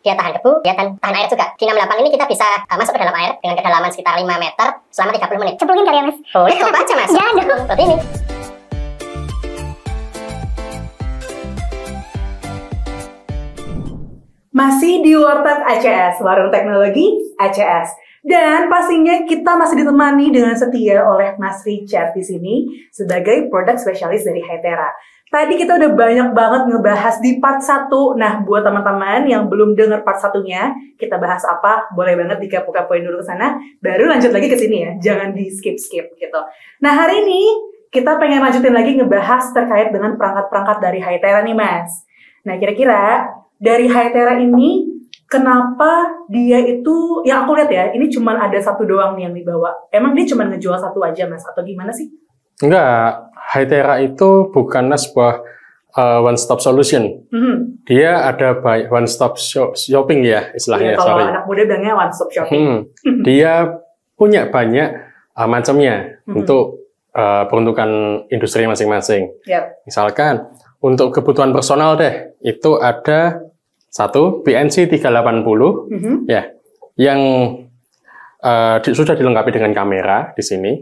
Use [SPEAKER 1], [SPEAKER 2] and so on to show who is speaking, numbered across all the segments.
[SPEAKER 1] dia tahan debu, dia tahan, tahan air juga. Di 68 ini kita bisa uh, masuk ke dalam air dengan kedalaman sekitar 5 meter selama 30 menit.
[SPEAKER 2] Cemplungin kali ya mas?
[SPEAKER 1] Boleh, coba aja mas.
[SPEAKER 2] Jangan dong.
[SPEAKER 1] Seperti ini.
[SPEAKER 3] Masih di Warteg ACS, Warung Teknologi ACS. Dan pastinya kita masih ditemani dengan setia oleh Mas Richard di sini sebagai produk spesialis dari Hytera. Tadi kita udah banyak banget ngebahas di part 1. Nah, buat teman-teman yang belum dengar part satunya, kita bahas apa? Boleh banget dikepo-kepoin dulu ke sana, baru lanjut lagi ke sini ya. Jangan di skip-skip gitu. Nah, hari ini kita pengen lanjutin lagi ngebahas terkait dengan perangkat-perangkat dari Hytera nih, Mas. Nah, kira-kira dari Hytera ini kenapa dia itu yang aku lihat ya ini cuman ada satu doang nih yang dibawa emang dia cuma ngejual satu aja mas atau gimana sih
[SPEAKER 4] Enggak, Hytera itu bukanlah sebuah uh, one stop solution.
[SPEAKER 3] Mhm.
[SPEAKER 4] Dia ada banyak one stop sho- shopping ya istilahnya,
[SPEAKER 3] Iya, kalau
[SPEAKER 4] sorry.
[SPEAKER 3] anak muda bilangnya one stop shopping
[SPEAKER 4] Hmm. Dia punya banyak uh, macamnya
[SPEAKER 3] Mhm.
[SPEAKER 4] untuk uh, peruntukan industri masing-masing.
[SPEAKER 3] Yap.
[SPEAKER 4] Misalkan untuk kebutuhan personal deh, itu ada satu BNC 380
[SPEAKER 3] Mhm.
[SPEAKER 4] ya yang uh, di- sudah dilengkapi dengan kamera di sini,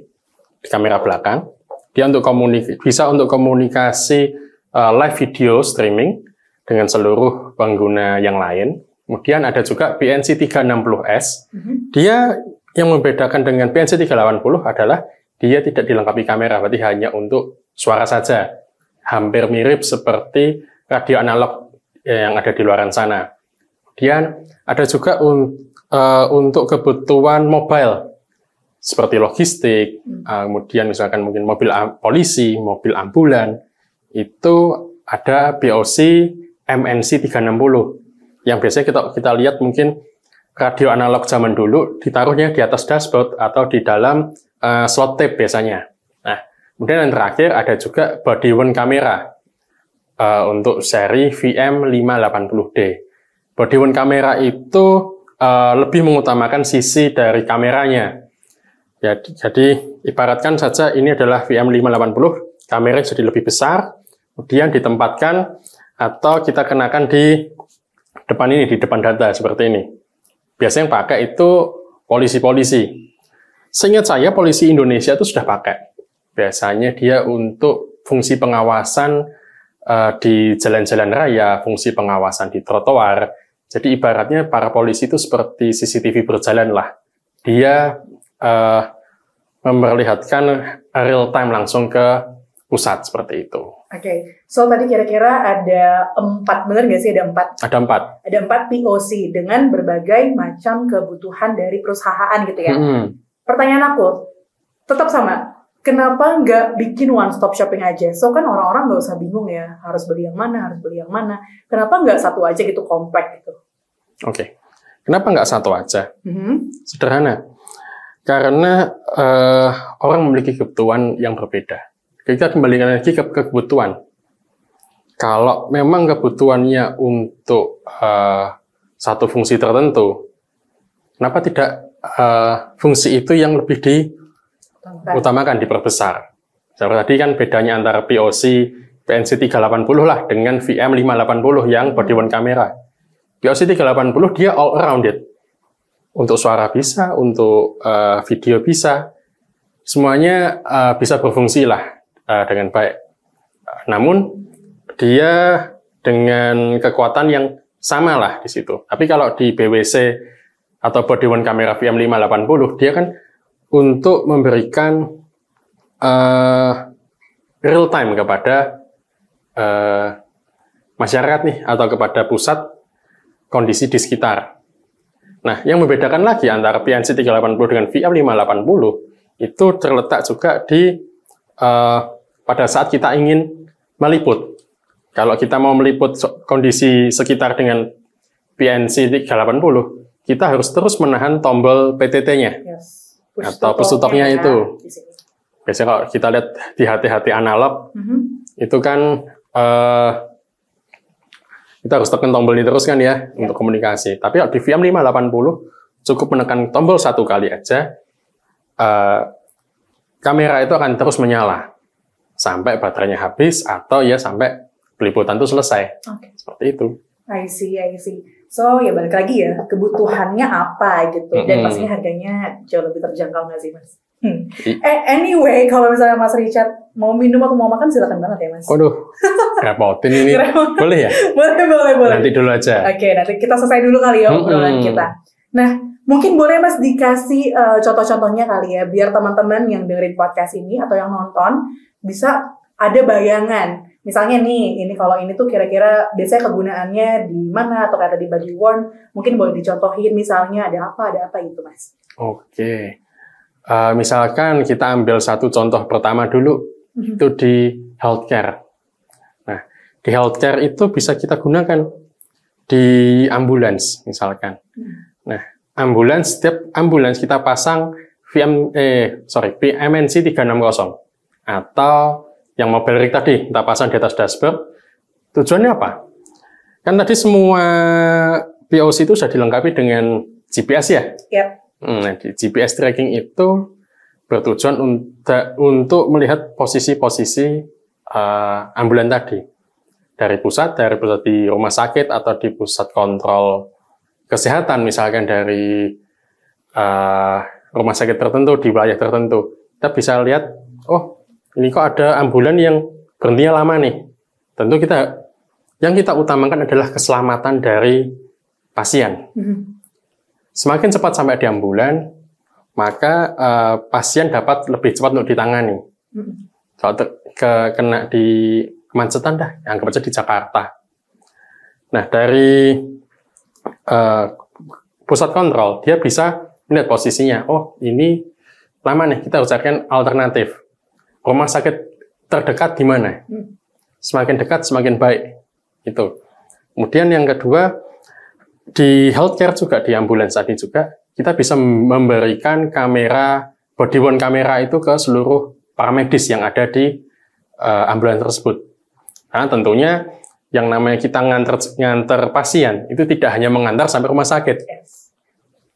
[SPEAKER 4] di kamera belakang. Dia untuk komunik bisa untuk komunikasi uh, live video streaming dengan seluruh pengguna yang lain. Kemudian ada juga BNC 360S.
[SPEAKER 3] Mhm.
[SPEAKER 4] Dia yang membedakan dengan BNC 380 adalah dia tidak dilengkapi kamera, berarti hanya untuk suara saja. Hampir mirip seperti radio analog yang ada di luaran sana. Kemudian ada juga un- eh, untuk kebutuhan mobile seperti logistik, eh, kemudian misalkan mungkin mobil polisi, mobil ambulan, itu ada BOC MNC 360 yang biasanya kita kita lihat mungkin radio analog zaman dulu ditaruhnya di atas dashboard atau di dalam eh, slot tape biasanya. Nah, kemudian yang terakhir ada juga body worn kamera eh, untuk seri VM580D. Body worn kamera itu eh, lebih mengutamakan sisi dari kameranya. Ya, jadi ibaratkan saja ini adalah VM580, kamera jadi lebih besar, kemudian ditempatkan atau kita kenakan di depan ini, di depan data seperti ini. Biasanya yang pakai itu polisi-polisi. Seingat saya polisi Indonesia itu sudah pakai. Biasanya dia untuk fungsi pengawasan eh, di jalan-jalan raya, fungsi pengawasan di trotoar. Jadi ibaratnya para polisi itu seperti CCTV berjalan lah. Dia eh, memperlihatkan real time langsung ke pusat seperti itu.
[SPEAKER 3] Oke, so tadi kira-kira ada empat, bener nggak sih ada empat?
[SPEAKER 4] Ada empat.
[SPEAKER 3] Ada empat POC dengan berbagai macam kebutuhan dari perusahaan gitu ya.
[SPEAKER 4] Hmm.
[SPEAKER 3] Pertanyaan aku, tetap sama. Kenapa nggak bikin one stop shopping aja? So kan orang-orang nggak usah bingung ya, harus beli yang mana, harus beli yang mana. Kenapa nggak satu aja gitu kompak gitu?
[SPEAKER 4] Oke. Kenapa nggak satu aja?
[SPEAKER 3] Mhm.
[SPEAKER 4] Sederhana. Karena eh, orang memiliki kebutuhan yang berbeda. Kita kembalikan lagi ke kebutuhan. Kalau memang kebutuhannya untuk eh, satu fungsi tertentu, kenapa tidak eh, fungsi itu yang lebih diutamakan, diperbesar? Seperti tadi kan bedanya antara POC PNC 380 lah dengan VM 580 yang body worn kamera. POC 380 dia all rounded untuk suara bisa, untuk eh, video bisa, semuanya eh, bisa berfungsi lah eh, dengan baik. Eh, Namun dia dengan kekuatan yang sama lah di situ. Tapi kalau di BWC atau body worn kamera VM580 dia kan untuk memberikan eh, real time kepada eh, masyarakat nih atau kepada pusat kondisi di sekitar. Nah, yang membedakan lagi antara PNC 380 dengan VM 580 itu terletak juga di eh, pada saat kita ingin meliput. Kalau kita mau meliput kondisi sekitar dengan PNC 380, kita harus terus menahan tombol PTT-nya.
[SPEAKER 3] Yes.
[SPEAKER 4] Atau push to talk-nya
[SPEAKER 3] ya,
[SPEAKER 4] itu. Biasanya kalau kita lihat di HT-HT analog,
[SPEAKER 3] Mhm.
[SPEAKER 4] itu kan eh, kita harus tekan tombol ini terus kan ya untuk komunikasi. Tapi kalau di VM 580 cukup menekan tombol satu kali aja, eh, kamera itu akan terus menyala sampai baterainya habis atau ya sampai peliputan itu selesai.
[SPEAKER 3] Oke.
[SPEAKER 4] Seperti itu.
[SPEAKER 3] I see, I see. So ya balik lagi ya kebutuhannya apa gitu dan
[SPEAKER 4] Mm-mm.
[SPEAKER 3] pastinya harganya jauh lebih terjangkau nggak sih mas? Hmm. Eh, anyway kalau misalnya Mas Richard mau minum atau mau makan silakan banget ya mas.
[SPEAKER 4] Waduh, repotin ini. Boleh ya?
[SPEAKER 3] boleh boleh boleh.
[SPEAKER 4] Nanti dulu aja.
[SPEAKER 3] Oke nanti kita selesai dulu kali ya obrolan
[SPEAKER 4] Mm-mm.
[SPEAKER 3] kita. Nah mungkin boleh mas dikasih eh, contoh-contohnya kali ya biar teman-teman yang dengerin podcast ini atau yang nonton bisa ada bayangan. Misalnya nih, ini kalau ini tuh kira-kira biasanya kegunaannya di mana atau kata di body worn, mungkin boleh dicontohin misalnya ada apa, ada apa gitu mas.
[SPEAKER 4] Oke. Eh, misalkan kita ambil satu contoh pertama dulu, itu di healthcare. Nah, di healthcare itu bisa kita gunakan di ambulans misalkan. Nah, ambulans setiap ambulans kita pasang VM eh sorry PMNC 360 atau yang mobile rig tadi kita pasang di atas dashboard. Tujuannya apa? Kan tadi semua POC itu sudah dilengkapi dengan GPS ya.
[SPEAKER 3] Yap.
[SPEAKER 4] Hmm, Nah, di GPS tracking itu bertujuan untuk, untuk melihat posisi-posisi eh, ambulan tadi dari pusat, dari pusat di rumah sakit atau di pusat kontrol kesehatan, misalkan dari eh, rumah sakit tertentu di wilayah tertentu, kita bisa lihat, oh ini kok ada ambulan yang berhentinya lama nih. Tentu kita yang kita utamakan adalah keselamatan dari pasien.
[SPEAKER 3] Mhm.
[SPEAKER 4] Semakin cepat sampai di ambulan, maka eh, pasien dapat lebih cepat untuk ditangani. Kalau ter- ke, kena di kemacetan dah, anggap aja di Jakarta. Nah, dari eh, pusat kontrol, dia bisa melihat posisinya. Oh, ini lama nih, kita harus carikan alternatif. Rumah sakit terdekat di mana?
[SPEAKER 3] Hmm.
[SPEAKER 4] Semakin dekat, semakin baik. Itu. Kemudian yang kedua, di healthcare juga, di ambulans tadi juga, kita bisa memberikan kamera, body worn kamera itu ke seluruh paramedis yang ada di eh, ambulans tersebut. Karena tentunya yang namanya kita nganter, nganter pasien, itu tidak hanya mengantar sampai rumah sakit.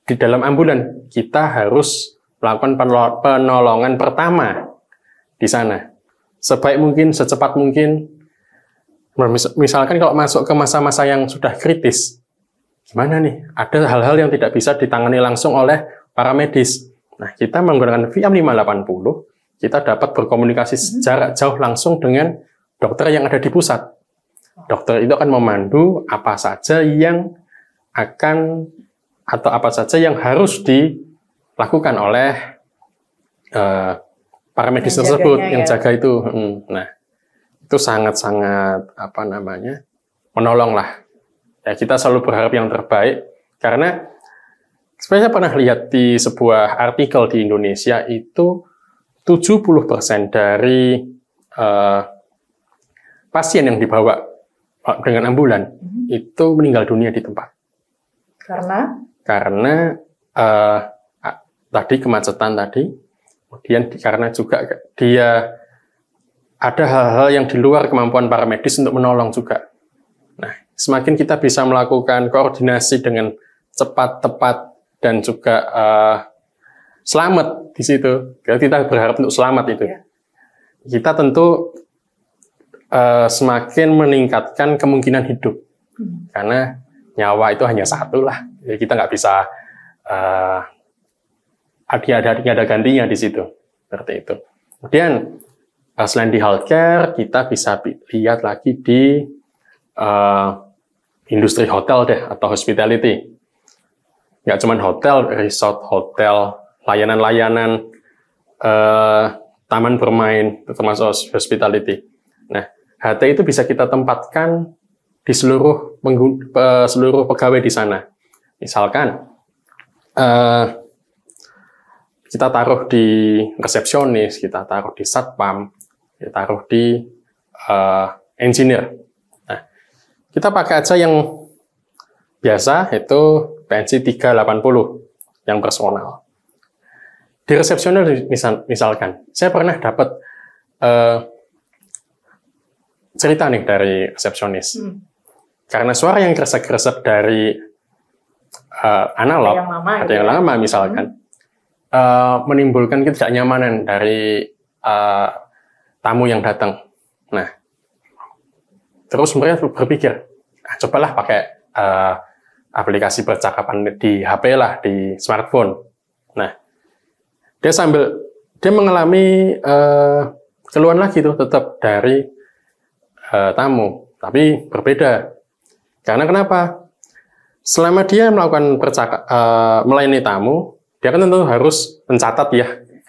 [SPEAKER 4] Di dalam ambulan, kita harus melakukan penolo- penolongan pertama di sana. Sebaik mungkin, secepat mungkin. Mis- Misalkan kalau masuk ke masa-masa yang sudah kritis, gimana nih? Ada hal-hal yang tidak bisa ditangani langsung oleh para medis. Nah, kita menggunakan VM580, kita dapat berkomunikasi jarak jauh langsung dengan dokter yang ada di pusat. Dokter itu akan memandu apa saja yang akan atau apa saja yang harus dilakukan oleh eh, para medis
[SPEAKER 3] Yang
[SPEAKER 4] tersebut
[SPEAKER 3] jaganya
[SPEAKER 4] yang
[SPEAKER 3] ya.
[SPEAKER 4] jaga itu. Hmm, Nah, itu sangat-sangat apa namanya menolong lah. Ya kita selalu berharap yang terbaik karena saya pernah lihat di sebuah artikel di Indonesia itu 70% dari eh, pasien yang dibawa eh, dengan ambulan
[SPEAKER 3] Mhm.
[SPEAKER 4] itu meninggal dunia di tempat
[SPEAKER 3] Karena
[SPEAKER 4] karena a- tadi kemacetan tadi, kemudian di- karena juga dia ada hal-hal yang di luar kemampuan para medis untuk menolong juga. Nah, semakin kita bisa melakukan koordinasi dengan cepat, tepat, dan juga eh, selamat di situ. Kita berharap untuk selamat itu.
[SPEAKER 3] Ya.
[SPEAKER 4] Kita tentu eh, semakin meningkatkan kemungkinan hidup
[SPEAKER 3] Hmm.
[SPEAKER 4] karena nyawa itu hanya satu lah. Jadi kita nggak bisa eh ada ada ada gantinya di situ seperti itu. Kemudian eh, selain di healthcare kita bisa bi- lihat lagi di eh, industri hotel deh atau hospitality. Nggak cuma hotel, resort, hotel, layanan-layanan, eh, taman bermain, termasuk hospitality. Nah, HT itu bisa kita tempatkan di seluruh seluruh pegawai di sana. Misalkan eh, kita taruh di resepsionis, kita taruh di satpam, kita taruh di eh, engineer. Nah, kita pakai aja yang biasa itu PNC 380 yang personal. Di resepsionis misal, misalkan, saya pernah dapat eh, cerita nih dari resepsionis
[SPEAKER 3] hmm,
[SPEAKER 4] karena suara yang kresek-kresek dari eh, analog,
[SPEAKER 3] yang lama
[SPEAKER 4] ada
[SPEAKER 3] gitu
[SPEAKER 4] yang
[SPEAKER 3] ya.
[SPEAKER 4] lama misalkan, eh, menimbulkan ketidaknyamanan dari eh, tamu yang datang. Nah, terus mereka berpikir, ah, cobalah pakai eh, aplikasi percakapan di HP lah, di smartphone. Nah, dia sambil dia mengalami uh, keluhan lagi tuh tetap dari uh, tamu, tapi berbeda. Karena kenapa? Selama dia melakukan percaka, uh, melayani tamu, dia kan tentu harus mencatat ya,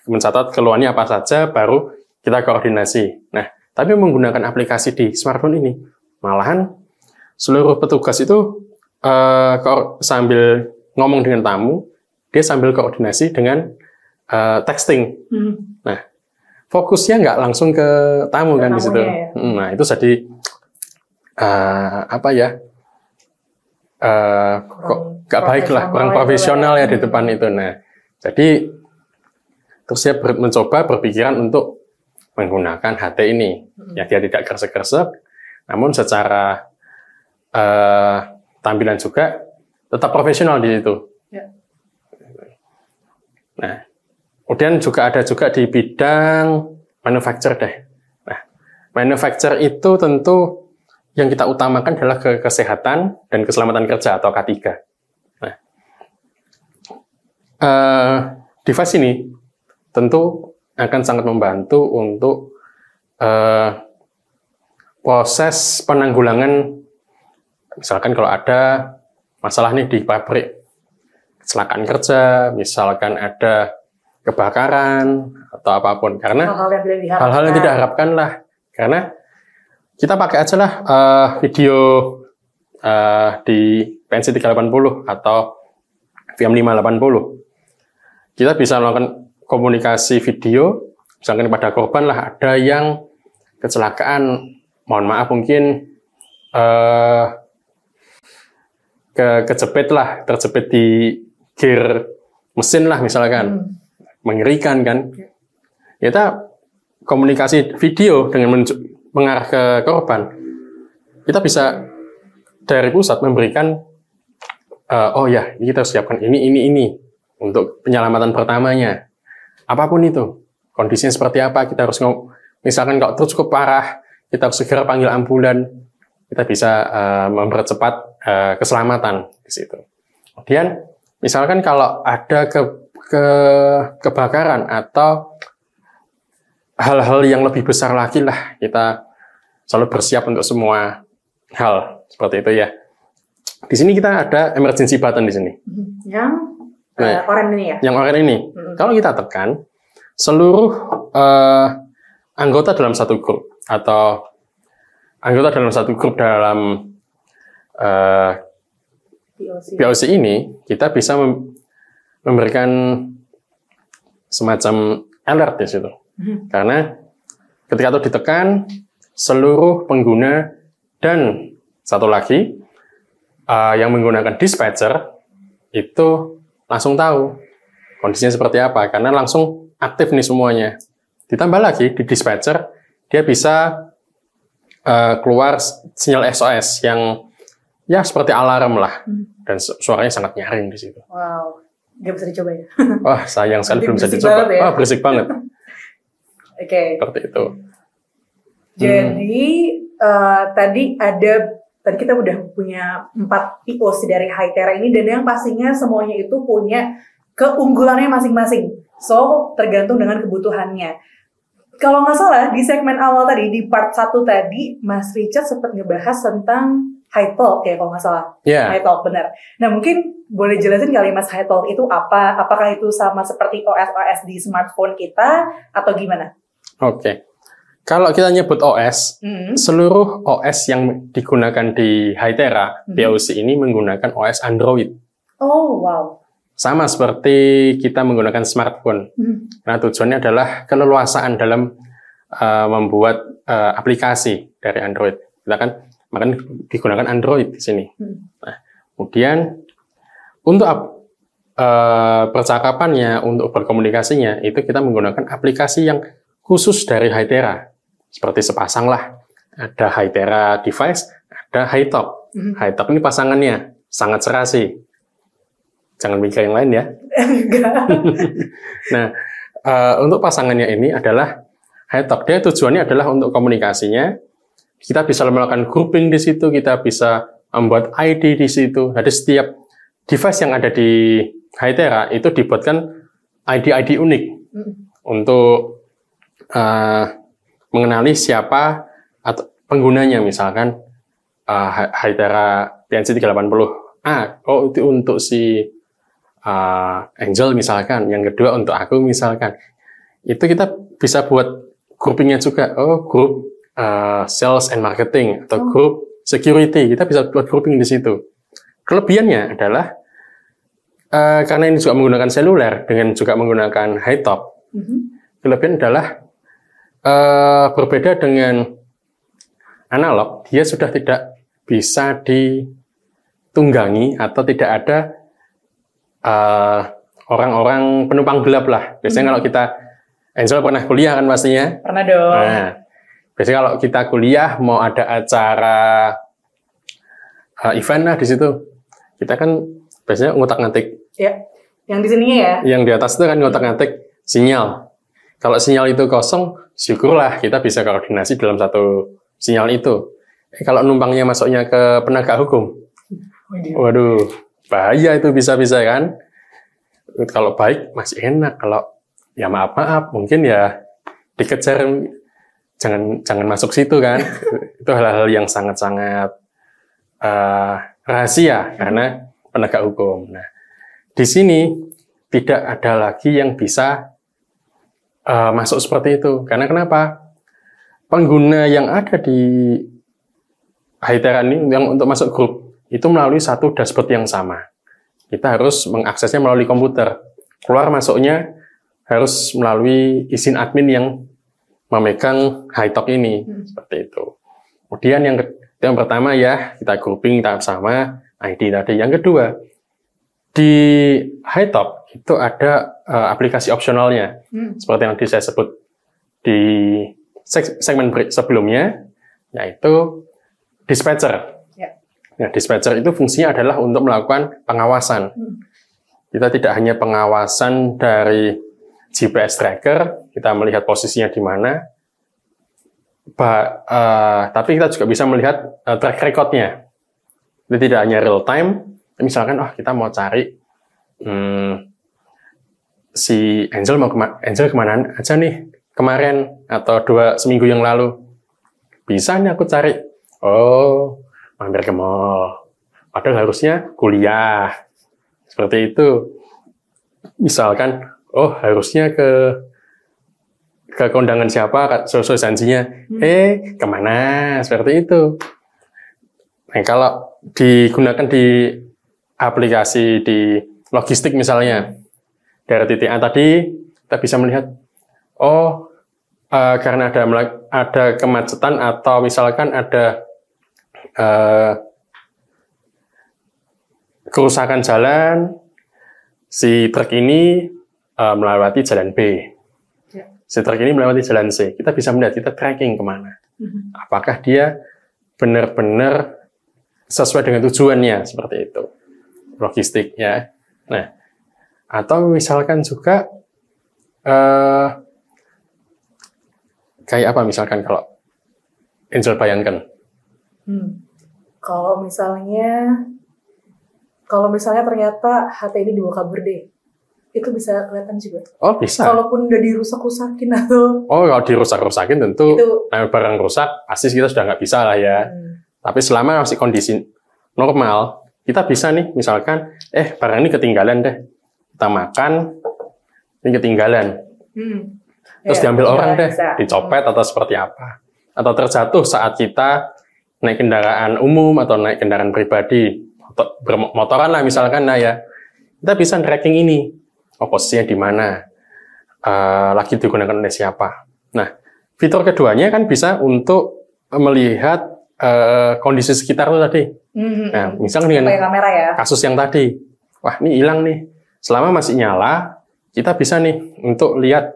[SPEAKER 4] mencatat keluhannya apa saja, baru kita koordinasi. Nah, tapi menggunakan aplikasi di smartphone ini, malahan seluruh petugas itu uh, sambil ngomong dengan tamu, dia sambil koordinasi dengan uh, texting. Hmm. Nah, fokusnya nggak langsung ke tamu ke kan di situ. Ya. Hmm, nah itu jadi uh, apa ya? Uh, kok nggak baik lah, kurang profesional ya, ya di depan itu. Nah, jadi terus saya ber, mencoba berpikiran untuk menggunakan HT ini. Hmm. Ya dia tidak kersek-kersek, namun secara uh, tampilan juga tetap profesional di situ. Ya. Nah, Kemudian juga ada juga di bidang manufacture deh. Nah, manufacture itu tentu yang kita utamakan adalah ke kesehatan dan keselamatan kerja atau K3. Uh, device ini tentu akan sangat membantu untuk uh, proses penanggulangan. Misalkan kalau ada masalah nih di pabrik kecelakaan kerja, misalkan ada kebakaran atau apa pun. Karena hal-hal yang tidak diharapkan, hal-hal yang tidak harapkan lah. Karena kita pakai aja lah uh, video uh, di Pensi 380 atau VM580 kita bisa melakukan komunikasi video misalkan kepada korban lah ada yang kecelakaan. Mohon maaf mungkin uh, ke kejepit lah terjepit di gear mesin lah misalkan. Hmm. Mengerikan kan. Kita komunikasi video dengan mengarah ke korban, kita bisa dari pusat memberikan uh, oh ya ini kita siapkan ini ini ini untuk penyelamatan pertamanya apa pun itu kondisinya seperti apa kita harus ngomong misalkan kalau itu cukup parah kita harus segera panggil ambulan kita bisa uh, mempercepat uh, keselamatan di situ kemudian misalkan kalau ada ke ke kebakaran atau hal-hal yang lebih besar lagi lah kita selalu bersiap untuk semua hal seperti itu ya. Di sini kita ada emergency button di sini.
[SPEAKER 3] Yang nah, uh, oranye ini ya.
[SPEAKER 4] Yang oranye ini. Hmm. Kalau kita tekan seluruh uh, anggota dalam satu grup atau anggota dalam satu grup dalam uh, eh, POC. POC ini kita bisa memberikan semacam alert di situ. Hmm. Karena ketika itu ditekan, seluruh pengguna dan satu lagi uh, yang menggunakan dispatcher itu langsung tahu kondisinya seperti apa karena langsung aktif nih semuanya. Ditambah lagi di dispatcher dia bisa uh, keluar sinyal SOS yang ya seperti alarm lah hmm. dan suaranya sangat nyaring di situ.
[SPEAKER 3] Wow. Gak bisa dicoba ya?
[SPEAKER 4] Wah, sayang sekali belum bisa dicoba. Ya? Wah, berisik banget.
[SPEAKER 3] Oke. okay.
[SPEAKER 4] Seperti itu.
[SPEAKER 3] Jadi, hmm. uh, tadi ada, tadi kita udah punya empat POC dari Hytera ini, dan yang pastinya semuanya itu punya keunggulannya masing-masing. So, tergantung dengan kebutuhannya. Kalau nggak salah, di segmen awal tadi, di part satu tadi, Mas Richard sempat ngebahas tentang High Talk ya kalau nggak salah.
[SPEAKER 4] Yeah.
[SPEAKER 3] High Talk benar. Nah mungkin boleh jelasin kali Mas High Talk itu apa? Apakah itu sama seperti OS OS di smartphone kita atau gimana?
[SPEAKER 4] Oke. Okay. Kalau kita nyebut OS, mm-hmm. seluruh OS yang digunakan di Hytera mm-hmm. POC ini menggunakan OS Android.
[SPEAKER 3] Oh wow.
[SPEAKER 4] Sama seperti kita menggunakan smartphone. Mm-hmm. Nah tujuannya adalah keleluasaan dalam uh, membuat uh, aplikasi dari Android. Kita kan makanya digunakan Android di sini. Hmm. Nah, kemudian untuk uh, percakapannya, untuk berkomunikasinya itu kita menggunakan aplikasi yang khusus dari Hytera. Seperti sepasang lah. Ada Hytera device, ada Hitalk. Hmm. Hitalk ini pasangannya sangat serasi. Jangan mikir yang lain ya. nah, uh, untuk pasangannya ini adalah Hitalk. Dia tujuannya adalah untuk komunikasinya kita bisa melakukan grouping di situ, kita bisa membuat ID di situ. Jadi setiap device yang ada di Hytera itu dibuatkan ID-ID unik
[SPEAKER 3] Hmm.
[SPEAKER 4] untuk uh, mengenali siapa atau penggunanya misalkan uh, Hytera PNC 380A oh itu untuk si uh, Angel misalkan yang kedua untuk aku misalkan. Itu kita bisa buat groupingnya juga. Oh grup uh, sales and marketing atau
[SPEAKER 3] Oh.
[SPEAKER 4] grup security. Kita bisa buat grouping di situ. Kelebihannya adalah uh, karena ini juga menggunakan seluler dengan juga menggunakan high top.
[SPEAKER 3] Mhm.
[SPEAKER 4] kelebihan adalah eh, berbeda dengan analog, dia sudah tidak bisa ditunggangi atau tidak ada eh, orang-orang penumpang gelap lah. Biasanya
[SPEAKER 3] Hmm.
[SPEAKER 4] kalau kita Angel pernah kuliah kan pastinya.
[SPEAKER 3] Pernah dong.
[SPEAKER 4] Nah, biasanya kalau kita kuliah mau ada acara eh, event lah di situ, kita kan biasanya ngutak-ngatik
[SPEAKER 3] Ya. Yang di sininya ya.
[SPEAKER 4] yang di atas itu kan ngotak-ngatik sinyal. Kalau sinyal itu kosong, syukurlah kita bisa koordinasi dalam satu sinyal itu. Eh, kalau numpangnya masuknya ke penegak hukum, waduh, bahaya itu bisa-bisa kan. Kalau baik masih enak, kalau ya maaf-maaf, mungkin ya dikejar jangan jangan masuk situ kan. itu hal-hal yang sangat-sangat eh, rahasia karena penegak hukum. Nah, di sini tidak ada lagi yang bisa eh, masuk seperti itu. Karena kenapa? Pengguna yang ada di Hytera ini yang untuk masuk grup itu melalui satu dashboard yang sama. Kita harus mengaksesnya melalui komputer. Keluar masuknya harus melalui izin admin yang memegang Hightalk ini
[SPEAKER 3] Hmm.
[SPEAKER 4] seperti itu. Kemudian yang yang pertama ya kita grouping tahap sama ID tadi. Yang kedua di Hightalk itu ada eh, aplikasi opsionalnya
[SPEAKER 3] Hmm.
[SPEAKER 4] seperti yang tadi saya sebut di seg- segmen sebelumnya yaitu dispatcher.
[SPEAKER 3] Ya.
[SPEAKER 4] Nah, dispatcher itu fungsinya adalah untuk melakukan pengawasan.
[SPEAKER 3] Hmm.
[SPEAKER 4] Kita tidak hanya pengawasan dari GPS tracker, kita melihat posisinya di mana, ba- eh, tapi kita juga bisa melihat eh, track recordnya. Jadi tidak hanya real time, misalkan oh kita mau cari hmm, si Angel mau kema Angel ke mana aja nih kemarin atau dua seminggu yang lalu. Bisa nih aku cari. Oh mampir ke mall. Padahal harusnya kuliah. Seperti itu. Misalkan oh harusnya ke ke kondangan siapa? Sesuai janjinya.
[SPEAKER 3] Hmm.
[SPEAKER 4] eh ke mana? Seperti itu. Nah kalau digunakan di aplikasi di logistik misalnya dari titik A tadi kita bisa melihat oh eh, karena ada ada kemacetan atau misalkan ada eh, kerusakan jalan si truk ini eh, melewati jalan B.
[SPEAKER 3] Ya.
[SPEAKER 4] si truk ini melewati jalan C. Kita bisa melihat kita tracking ke mana.
[SPEAKER 3] Mhm.
[SPEAKER 4] apakah dia benar-benar sesuai dengan tujuannya seperti itu. Logistik ya nah atau misalkan juga eh, kayak apa misalkan kalau Angel bayangkan
[SPEAKER 3] Hmm. Kalau misalnya kalau misalnya ternyata HT ini dibawa kabur deh. Itu bisa kelihatan juga.
[SPEAKER 4] oh bisa
[SPEAKER 3] Kalaupun udah dirusak-rusakin atau
[SPEAKER 4] oh kalau dirusak-rusakin tentu
[SPEAKER 3] itu
[SPEAKER 4] nah, barang rusak pasti kita sudah nggak bisa lah ya
[SPEAKER 3] hmm,
[SPEAKER 4] Tapi selama masih kondisi normal, kita bisa nih, misalkan, eh barang ini ketinggalan deh. Kita makan, ini ketinggalan.
[SPEAKER 3] hmm.
[SPEAKER 4] Terus
[SPEAKER 3] Ya,
[SPEAKER 4] diambil orang
[SPEAKER 3] bisa,
[SPEAKER 4] deh,
[SPEAKER 3] bisa.
[SPEAKER 4] dicopet atau seperti apa. Atau terjatuh saat kita naik kendaraan umum atau naik kendaraan pribadi, atau bermotoran lah misalkan, nah ya. Kita bisa tracking ini. Oh, posisinya di mana. Eh, lagi digunakan oleh siapa. Nah, fitur keduanya kan bisa untuk melihat eh, kondisi sekitar itu tadi.
[SPEAKER 3] Hmm,
[SPEAKER 4] Nah,
[SPEAKER 3] hmm.
[SPEAKER 4] misalnya dengan
[SPEAKER 3] kamera ya.
[SPEAKER 4] kasus yang tadi, wah ini hilang nih. Selama masih nyala, kita bisa nih untuk lihat,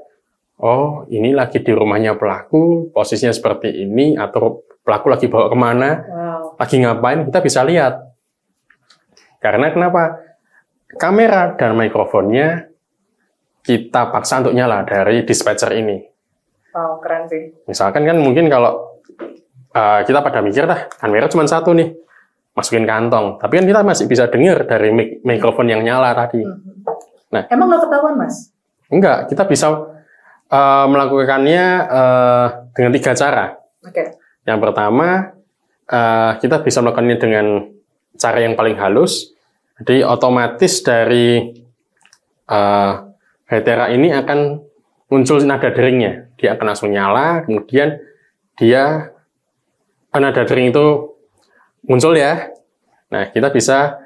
[SPEAKER 4] oh ini lagi di rumahnya pelaku, posisinya seperti ini, atau pelaku lagi bawa ke mana,
[SPEAKER 3] Wow.
[SPEAKER 4] lagi ngapain, kita bisa lihat. Karena kenapa? Kamera dan mikrofonnya kita paksa untuk nyala dari dispatcher ini.
[SPEAKER 3] Wow, keren sih.
[SPEAKER 4] Misalkan kan mungkin kalau uh, kita pada mikir dah kamera cuma satu nih, masukin kantong. Tapi kan kita masih bisa dengar dari mik mikrofon yang nyala tadi.
[SPEAKER 3] Mhm.
[SPEAKER 4] Nah.
[SPEAKER 3] emang nggak ketahuan mas?
[SPEAKER 4] Enggak, kita bisa eh, melakukannya eh, dengan tiga cara.
[SPEAKER 3] Oke.
[SPEAKER 4] Yang pertama, eh, kita bisa melakukannya dengan cara yang paling halus. Jadi otomatis dari eh Hetera ini akan muncul nada deringnya. Dia akan langsung nyala, kemudian dia nada dering itu muncul ya. Nah, kita bisa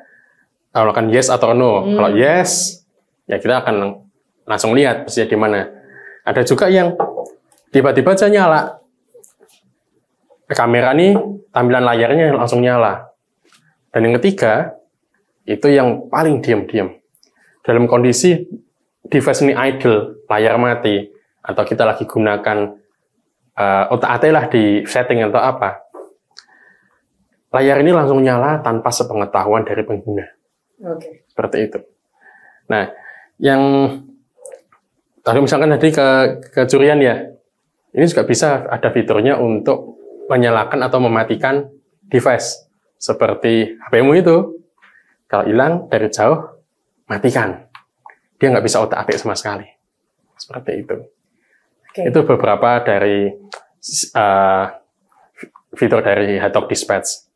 [SPEAKER 4] melakukan yes atau no.
[SPEAKER 3] Hmm.
[SPEAKER 4] Kalau yes, ya kita akan langsung lihat persisnya di mana. Ada juga yang tiba-tiba aja nyala. Kamera nih tampilan layarnya langsung nyala. Dan yang ketiga, itu yang paling diam-diam. Dalam kondisi device ini idle, layar mati, atau kita lagi gunakan uh, otak atik lah di setting atau apa, layar ini langsung nyala tanpa sepengetahuan dari pengguna.
[SPEAKER 3] Oke.
[SPEAKER 4] Seperti itu. Nah, yang tadi misalkan tadi ke kecurian ya, ini juga bisa ada fiturnya untuk menyalakan atau mematikan device seperti HP-mu itu. Kalau hilang dari jauh, matikan. Dia nggak bisa otak atik sama sekali. Seperti itu.
[SPEAKER 3] Oke.
[SPEAKER 4] Itu beberapa dari uh, fitur dari Hatok Dispatch.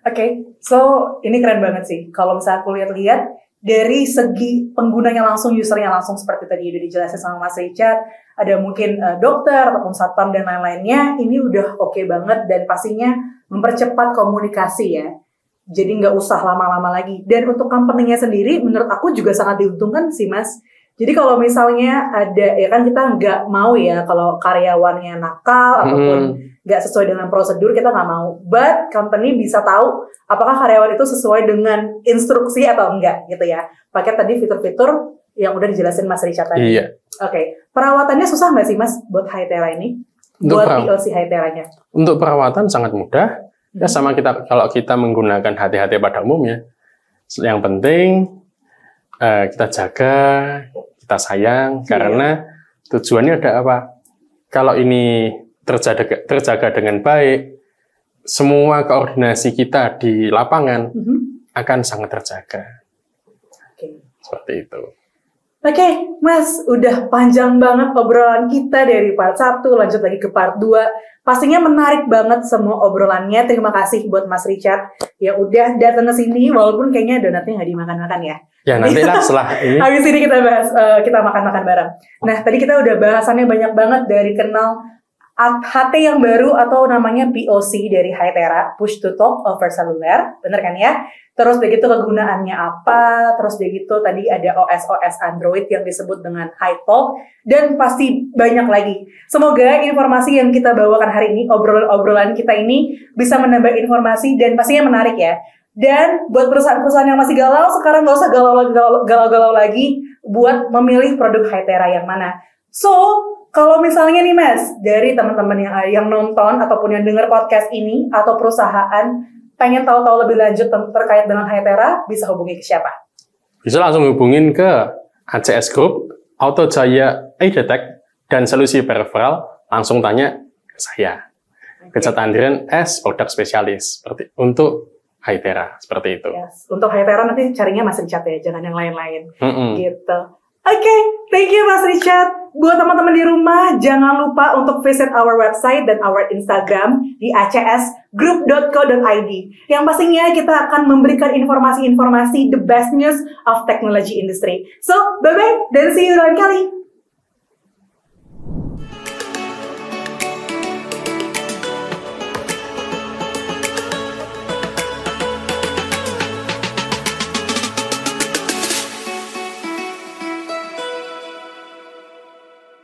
[SPEAKER 3] Oke, so ini keren banget sih. Kalau misalnya aku lihat-lihat dari segi penggunanya langsung, usernya langsung seperti tadi udah dijelasin sama Mas Richard, ada mungkin eh, dokter ataupun satpam dan lain-lainnya, ini udah oke banget dan pastinya mempercepat komunikasi ya. Jadi nggak usah lama-lama lagi. Dan untuk company-nya sendiri, menurut aku juga sangat diuntungkan sih Mas. Jadi kalau misalnya ada, ya kan kita nggak mau ya kalau karyawannya nakal ataupun
[SPEAKER 4] Hmm.
[SPEAKER 3] Nggak sesuai dengan prosedur kita nggak mau. But company bisa tahu apakah karyawan itu sesuai dengan instruksi atau enggak gitu ya. Pakai tadi fitur-fitur yang udah dijelasin Mas Richard tadi.
[SPEAKER 4] Iya.
[SPEAKER 3] Oke, perawatannya susah nggak sih Mas buat Hytera ini?
[SPEAKER 4] Untuk
[SPEAKER 3] buat POC Hyteranya?
[SPEAKER 4] Untuk perawatan sangat mudah. Ya
[SPEAKER 3] Hmm.
[SPEAKER 4] sama kita kalau kita menggunakan HT-HT pada umumnya. Yang penting eh, kita jaga, kita sayang
[SPEAKER 3] Iya.
[SPEAKER 4] karena tujuannya ada apa? Kalau ini terjaga terjaga dengan baik, semua koordinasi kita di lapangan
[SPEAKER 3] Mhm.
[SPEAKER 4] akan sangat terjaga.
[SPEAKER 3] Oke.
[SPEAKER 4] Seperti itu.
[SPEAKER 3] Oke, Mas, udah panjang banget obrolan kita dari part 1, lanjut lagi ke part 2. Pastinya menarik banget semua obrolannya. Terima kasih buat Mas Richard yang udah datang ke sini, walaupun kayaknya donatnya nggak dimakan-makan ya.
[SPEAKER 4] Ya nantilah setelah ini
[SPEAKER 3] Habis ini kita bahas, eh, kita makan-makan bareng. Nah, tadi kita udah bahasannya banyak banget dari kenal HT yang baru atau namanya POC dari Hytera, Push to Talk over Cellular, bener kan ya? Terus begitu kegunaannya apa, terus begitu tadi ada OS-OS Android yang disebut dengan HiTalk, dan pasti banyak lagi. Semoga informasi yang kita bawakan hari ini, obrolan-obrolan kita ini bisa menambah informasi dan pastinya menarik ya. Dan buat perusahaan-perusahaan yang masih galau, sekarang nggak usah galau- galau-galau lagi buat memilih produk Hytera yang mana. So, kalau misalnya nih Mas, dari teman-teman yang yang nonton ataupun yang dengar podcast ini atau perusahaan pengen tahu-tahu lebih lanjut ter- terkait dengan Hytera, bisa hubungi ke siapa?
[SPEAKER 4] bisa langsung hubungin ke ACS Group, Auto Jaya iDetect, dan Solusi Peripheral, langsung tanya ke saya. Richard Andrian S, produk spesialis seperti untuk Hytera seperti itu.
[SPEAKER 3] Yes. Untuk Hytera nanti carinya Mas Richard ya, jangan yang lain-lain.
[SPEAKER 4] Mm-mm.
[SPEAKER 3] Gitu. Oke, thank you Mas Richard. Buat teman-teman di rumah, jangan lupa untuk visit our website dan our Instagram di acsgroup.co.id. Yang pastinya kita akan memberikan informasi-informasi the best news of technology industry. So, bye-bye dan see you lain kali.